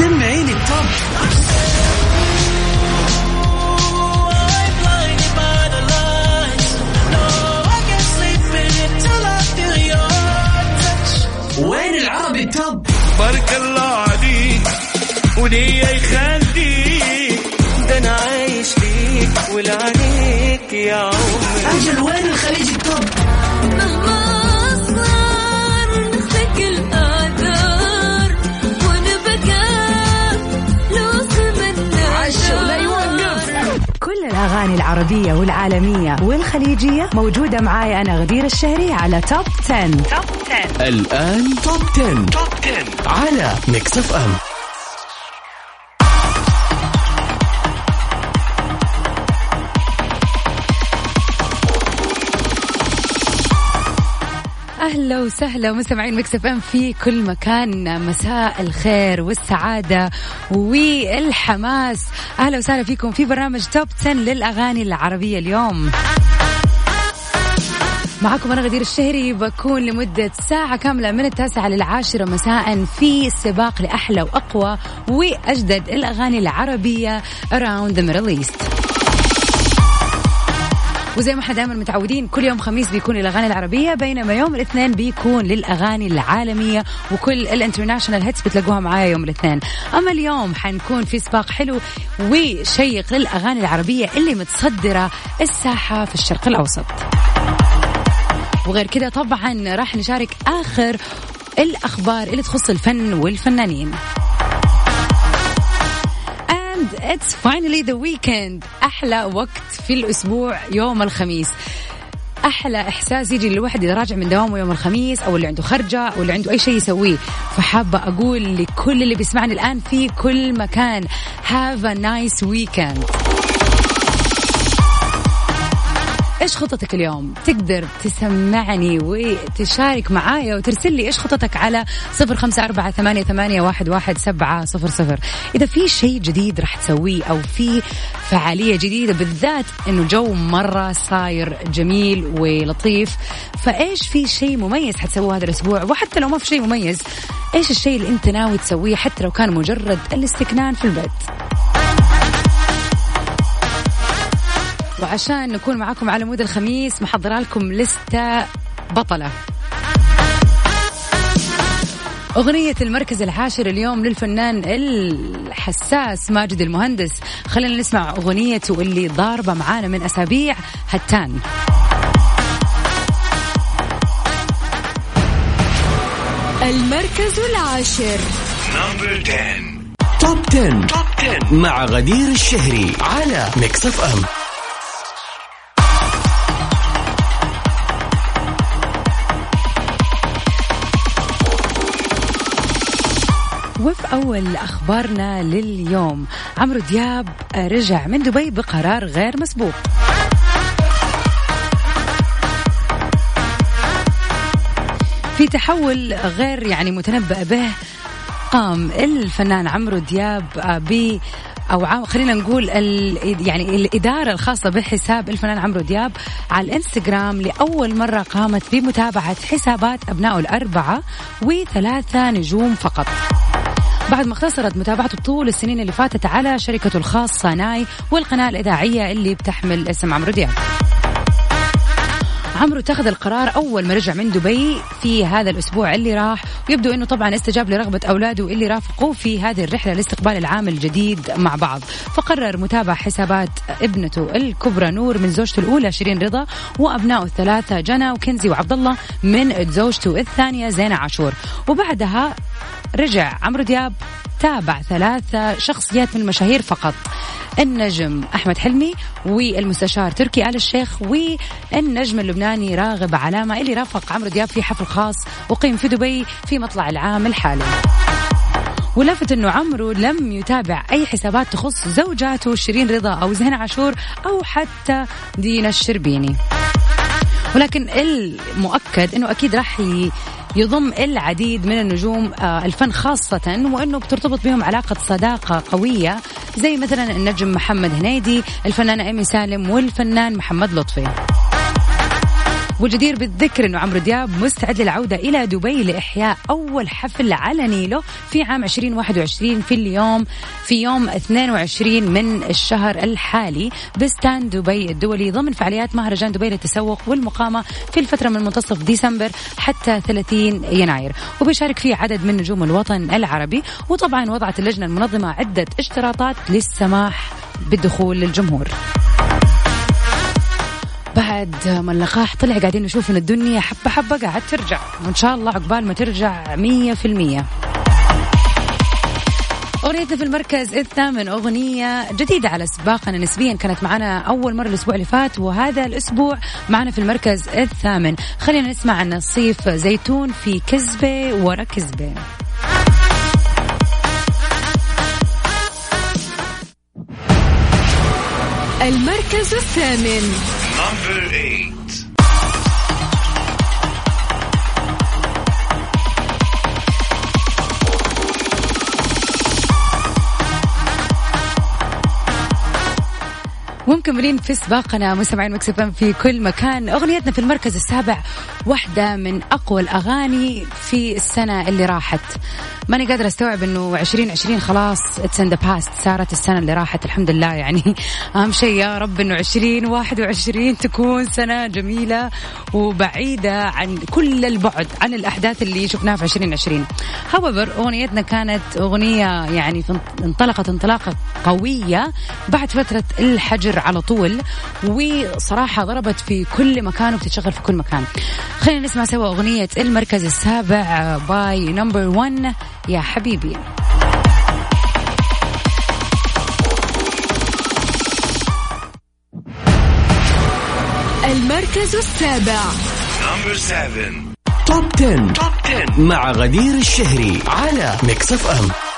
سمعيني التوب. وين العربي التوب؟ بارك الله عليك وليه يخليك ده أنا عايش ليك ولعنيك يا عمري. أجل وين الخليج التوب؟ مهما العربية والعالمية والخليجية موجودة معاي أنا غدير الشهري على top 10. top 10 الآن top 10. top 10 على Mix FM أهلا وسهلا مستمعين Mix FM في كل مكان. مساء الخير والسعادة والحماس. أهلا وسهلا فيكم في برنامج توب 10 للأغاني العربية اليوم. معكم أنا غدير الشهري بكون لمدة ساعة كاملة من التاسعة للعاشرة مساء في سباق لأحلى وأقوى وأجدد الأغاني العربية around the Middle East. وزي ما إحنا دائما متعودين كل يوم خميس بيكون الأغاني العربية بينما يوم الاثنين بيكون للأغاني العالمية وكل ال international hits بتلاقوها معايا يوم الاثنين. أما اليوم حنكون في سباق حلو وشيق للأغاني العربية اللي متصدرة الساحة في الشرق الأوسط. وغير كده طبعا راح نشارك آخر الأخبار اللي تخص الفن والفنانين. It's finally the weekend. أحلى وقت في الأسبوع يوم الخميس. أحلى إحساس يجي للواحد إذا راجع من دوامه يوم الخميس أو اللي عنده خرجة أو اللي عنده أي شيء يسويه. فحابة أقول لكل اللي بيسمعني الآن في كل مكان have a nice weekend. إيش خطتك اليوم؟ تقدر تسمعني وتشارك معايا وترسل لي إيش خطتك على صفر خمسة أربعة ثمانية, ثمانية واحد, واحد سبعة صفر صفر. إذا في شيء جديد راح تسويه أو في فعالية جديدة بالذات إنه الجو مرة صاير جميل ولطيف فإيش في شيء مميز حتسووه هذا الأسبوع؟ وحتى لو ما في شيء مميز إيش الشيء اللي أنت ناوي تسويه حتى لو كان مجرد الاستكنان في البيت؟ وعشان نكون معاكم على مود الخميس محضرة لكم لستة بطلة. أغنية المركز العاشر اليوم للفنان الحساس ماجد المهندس. خلينا نسمع أغنيته اللي ضاربة معانا من أسابيع هتان. المركز العاشر. number 10 top 10. top 10 مع غدير الشهري على Mix FM وفي أول أخبارنا لليوم. عمرو دياب رجع من دبي بقرار غير مسبوق. في تحول غير يعني متنبأ به قام الفنان عمرو دياب ب أو خلينا نقول ال يعني الإدارة الخاصة بحساب الفنان عمرو دياب على الإنستغرام لأول مرة قامت بمتابعة حسابات ابنائه الأربعة وثلاثة نجوم فقط. بعد ما اختصرت متابعته طول السنين اللي فاتت على شركته الخاصة ناي والقناة الإذاعية اللي بتحمل اسم عمرو دياب. عمرو اتخذ القرار أول ما رجع من دبي في هذا الأسبوع اللي راح ويبدو إنه طبعا استجاب لرغبة أولاده اللي رافقوه في هذه الرحلة لاستقبال العام الجديد مع بعض. فقرر متابعه حسابات ابنته الكبرى نور من زوجته الأولى شيرين رضا وأبنائه الثلاثة جنى وكنزي وعبد الله من زوجته الثانية زينة عاشور. وبعدها رجع عمرو دياب تابع ثلاثة شخصيات من المشاهير فقط. النجم أحمد حلمي والمستشار تركي آل الشيخ والنجم اللبناني راغب علامة اللي رافق عمرو دياب في حفل خاص أقيم في دبي في مطلع العام الحالي. ولفت إنه عمرو لم يتابع أي حسابات تخص زوجاته شيرين رضا أو زينة عاشور أو حتى دينا الشربيني. ولكن المؤكد إنه أكيد راح يضم العديد من النجوم آه، الفن خاصة وأنه بترتبط بهم علاقة صداقة قوية زي مثلا النجم محمد هنيدي الفنانة إيمي سالم والفنان محمد لطفي. والجدير بالذكر أنه عمرو دياب مستعد للعودة إلى دبي لإحياء أول حفل علني له في عام 2021 في اليوم في يوم 22 من الشهر الحالي بستان دبي الدولي ضمن فعاليات مهرجان دبي للتسوق والمقامة في الفترة من منتصف ديسمبر حتى 30 يناير. وبيشارك فيه عدد من نجوم الوطن العربي. وطبعا وضعت اللجنة المنظمة عدة اشتراطات للسماح بالدخول للجمهور. بعد ما اللقاح طلع قاعدين نشوف إن الدنيا حبة حبة قاعد ترجع. وإن شاء الله عقبال ما ترجع مية في المية. أغنيتنا في المركز الثامن أغنية جديدة على سباقنا نسبيا كانت معنا أول مرة الأسبوع اللي فات وهذا الأسبوع معنا في المركز الثامن. خلينا نسمع عن نصيف زيتون في كذبة ورا كذبة. المركز الثامن. ومكملين في سباقنا مستمعين Mix FM في كل مكان. أغنيتنا في المركز السابع واحدة من أقوى الأغاني في السنة اللي راحت. ماني قادرة أستوعب إنه 2020 خلاص it's in the past صارت السنة اللي راحت الحمد لله يعني. أهم شيء يا رب إنه 2021 تكون سنة جميلة وبعيدة عن كل البعد عن الأحداث اللي شفناها في 2020 however أغنيتنا كانت أغنية يعني انطلقت انطلاقة قوية بعد فترة الحجر. على طول وصراحة ضربت في كل مكان وبتتشغل في كل مكان. خلينا نسمع سوا أغنية المركز السابع باي number 1 يا حبيبي. المركز السابع. Number seven. top 10. top 10 مع غدير الشهري على Mix FM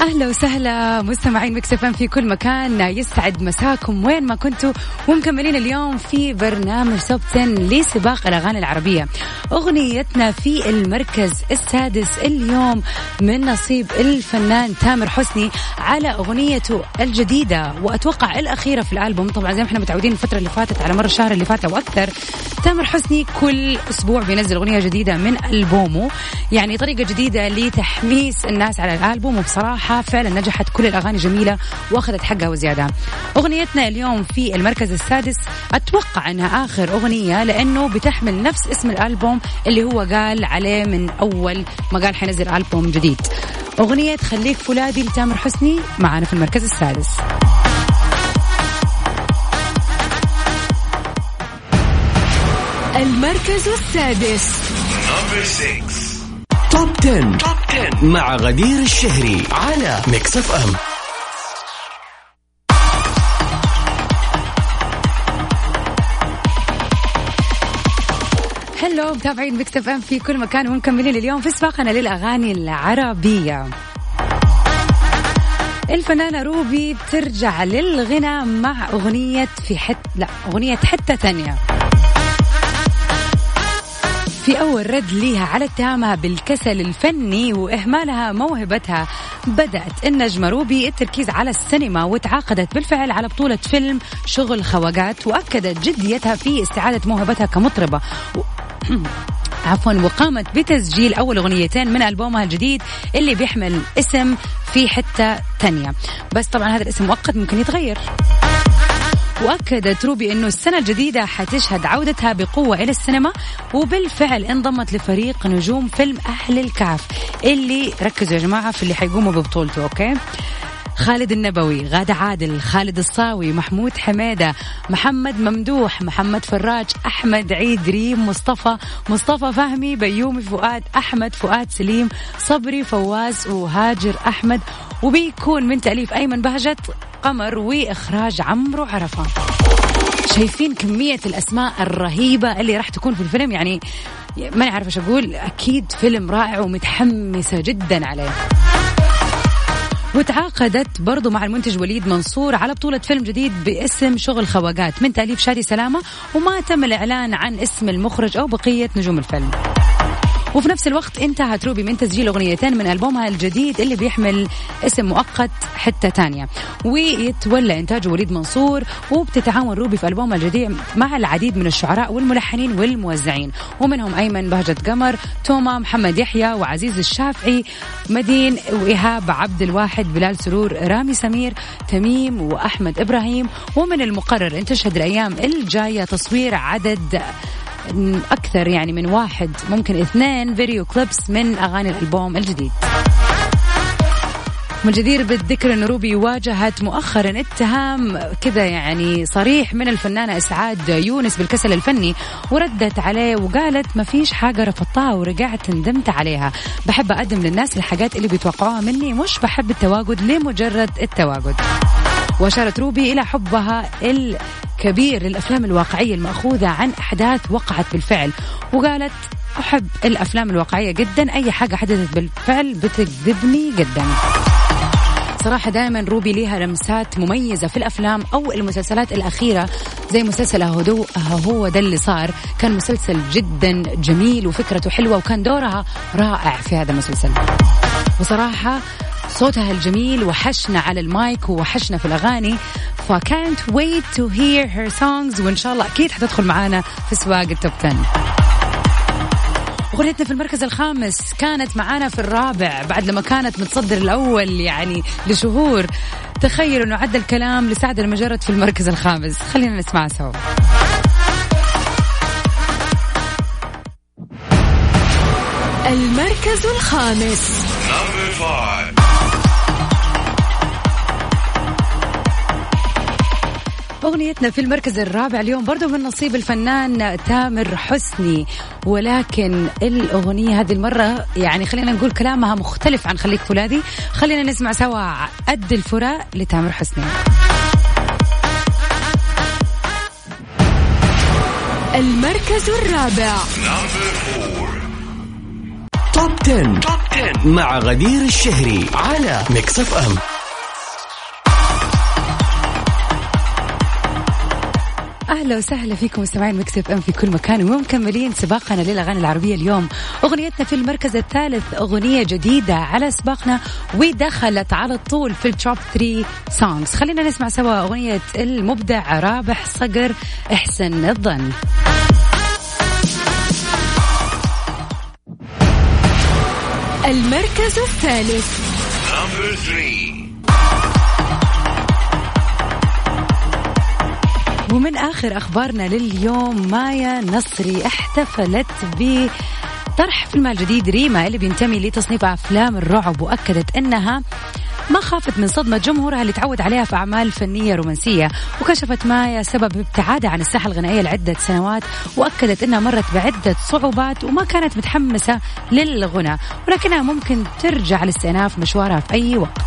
أهلا وسهلا مستمعين مكسفين في كل مكان. يسعد مساكم وين ما كنتوا. ومكملين اليوم في برنامج توب 10 لسباق الأغاني العربية. أغنيتنا في المركز السادس اليوم من نصيب الفنان تامر حسني على أغنيته الجديدة. وأتوقع الأخيرة في الألبوم. طبعا زي ما إحنا متعودين الفترة اللي فاتت على مر الشهر اللي فات أو أكثر. تامر حسني كل أسبوع بينزل أغنية جديدة من ألبومه. يعني طريقة جديدة لتحميس الناس على الألبوم وبصراحة فعلا نجحت كل الأغاني جميلة وأخذت حقها وزيادة. أغنيتنا اليوم في المركز السادس أتوقع أنها آخر أغنية لأنه بتحمل نفس اسم الألبوم اللي هو قال عليه من أول ما قال حينزل ألبوم جديد. أغنية خليك فولاذي لتامر حسني معانا في المركز السادس. المركز السادس. Number six. top 10. top 10 مع غدير الشهري على Mix FM hello متابعين Mix FM في كل مكان ومكملين اليوم في سباقنا للأغاني العربية. الفنانة روبي بترجع للغنى مع أغنية في حتة لا أغنية حتة ثانية. في أول رد ليها على اتهامها بالكسل الفني وإهمالها موهبتها بدأت النجمة روبي التركيز على السينما وتعاقدت بالفعل على بطولة فيلم شغل خواجات وأكدت جديتها في استعادة موهبتها كمطربة. و... عفوا وقامت بتسجيل أول أغنيتين من ألبومها الجديد اللي بيحمل اسم في حتة تانية. بس طبعا هذا الاسم مؤقت ممكن يتغير. وأكدت روبي إنه السنة الجديدة حتشهد عودتها بقوة إلى السينما وبالفعل انضمت لفريق نجوم فيلم أهل الكهف. اللي ركزوا يا جماعة في اللي حيقوموا ببطولته okay؟ خالد النبوي غادة عادل خالد الصاوي محمود حميدة محمد ممدوح محمد فراج أحمد عيد ريم مصطفى مصطفى فهمي بيومي فؤاد أحمد فؤاد سليم صبري فواز وهاجر أحمد. وبيكون من تأليف أيمن بهجت قمر وإخراج عمرو عرفة. شايفين كمية الأسماء الرهيبة اللي راح تكون في الفيلم. يعني ماني عارفة إيش أقول. أكيد فيلم رائع ومتحمسة جدا عليه. وتعاقدت برضو مع المنتج وليد منصور على بطولة فيلم جديد باسم شغل خواجات. من تأليف شادي سلامة وما تم الإعلان عن اسم المخرج أو بقية نجوم الفيلم. وفي نفس الوقت انتهت روبي من تسجيل أغنيتين من ألبومها الجديد اللي بيحمل اسم مؤقت حتة تانية. ويتولى انتاجه وليد منصور وبتتعاون روبي في ألبومها الجديد مع العديد من الشعراء والملحنين والموزعين. ومنهم أيمن بهجة قمر توما محمد يحيى وعزيز الشافعي مدين وإيهاب عبد الواحد بلال سرور رامي سمير تميم وأحمد إبراهيم. ومن المقرر إن تشهد الأيام الجاية تصوير عدد أكثر يعني من واحد ممكن اثنين فيديو كليبس من أغاني الألبوم الجديد. من الجدير بالذكر إن روبي واجهت مؤخرا اتهام كذا يعني صريح من الفنانة إسعاد يونس بالكسل الفني وردت عليه وقالت ما فيش حاجة رفضتها ورجعت ندمت عليها. بحب أقدم للناس الحاجات اللي بيتوقعوها مني مش بحب التواجد لمجرد التواجد. وأشارت روبي إلى حبها الكبير للأفلام الواقعية المأخوذة عن أحداث وقعت بالفعل. وقالت أحب الأفلام الواقعية جدا أي حاجة حدثت بالفعل بتجذبني جدا. صراحة دائما روبي ليها لمسات مميزة في الأفلام أو المسلسلات الأخيرة زي مسلسل هدو هو ده اللي صار. كان مسلسل جدا جميل وفكرته حلوة وكان دورها رائع في هذا المسلسل. وصراحة صوتها الجميل وحشنا على المايك ووحشنا في الأغاني. فكانت wait to hear her songs وإن شاء الله أكيد حتدخل معانا في سواق التوب 10 أغنيتنا في المركز الخامس كانت معانا في الرابع بعد لما كانت متصدر الأول يعني لشهور. تخيلوا أنه عدى الكلام لسعد المجرد في المركز الخامس. خلينا نسمع سوا. المركز الخامس. أغنيتنا في المركز الرابع اليوم برضو من نصيب الفنان تامر حسني. ولكن الأغنية هذه المرة يعني خلينا نقول كلامها مختلف عن خليك فولاذي خلينا نسمع سوا قد الفراق لتامر حسني. المركز الرابع. top 10. top 10 مع غدير الشهري على Mix FM أهلا وسهلا فيكم مستمعين Mix FM في كل مكان ومكملين سباقنا للأغاني العربية اليوم. أغنيتنا في المركز الثالث أغنية جديدة على سباقنا ودخلت على طول في ال top 3 songs خلينا نسمع سوا أغنية المبدع رابح صقر أحسن الظن. المركز الثالث. ومن آخر أخبارنا لليوم مايا نصري احتفلت ب طرح فيلمها الجديد ريما اللي بينتمي لتصنيف أفلام الرعب وأكدت أنها ما خافت من صدمة جمهورها اللي تعود عليها في أعمال فنية رومانسية. وكشفت مايا سبب ابتعادها عن الساحة الغنائية لعدة سنوات وأكدت أنها مرت بعدة صعوبات وما كانت متحمسة للغنى ولكنها ممكن ترجع لاستئناف مشوارها في أي وقت.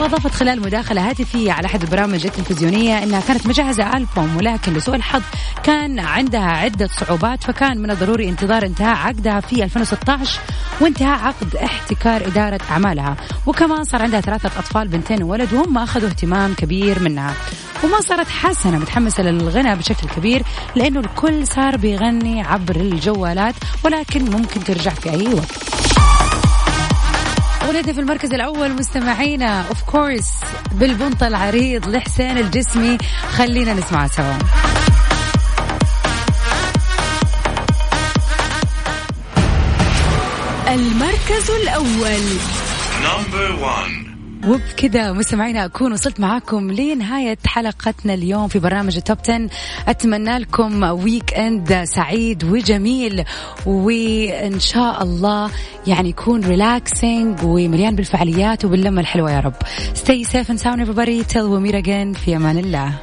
وأضافت خلال مداخلة هاتفية على أحد البرامج التلفزيونية أنها كانت مجهزة ألبوم ولكن لسوء الحظ كان عندها عدة صعوبات فكان من الضروري انتظار انتهاء عقدها في 2016 وانتهاء عقد احتكار إدارة أعمالها. وكمان صار عندها ثلاثة أطفال بنتين وولد وهم أخذوا اهتمام كبير منها. وما صارت حاسة أنها متحمسة للغنى بشكل كبير لأنه الكل صار بيغني عبر الجوالات ولكن ممكن ترجع في أي وقت. أغنيتنا في المركز الأول مستمعينا of course بالبنطة العريض لحسين الجسمي. خلينا نسمعها سوا. المركز الأول. Number one. وبكذا مستمعينا أكون وصلت معاكم لنهاية حلقتنا اليوم في برنامج التوب 10 أتمنى لكم ويك أند سعيد وجميل وإن شاء الله يعني يكون ريلاكسينج ومليان بالفعاليات وباللمة الحلوة يا رب. Stay safe and sound everybody. Till we meet again. في أمان الله.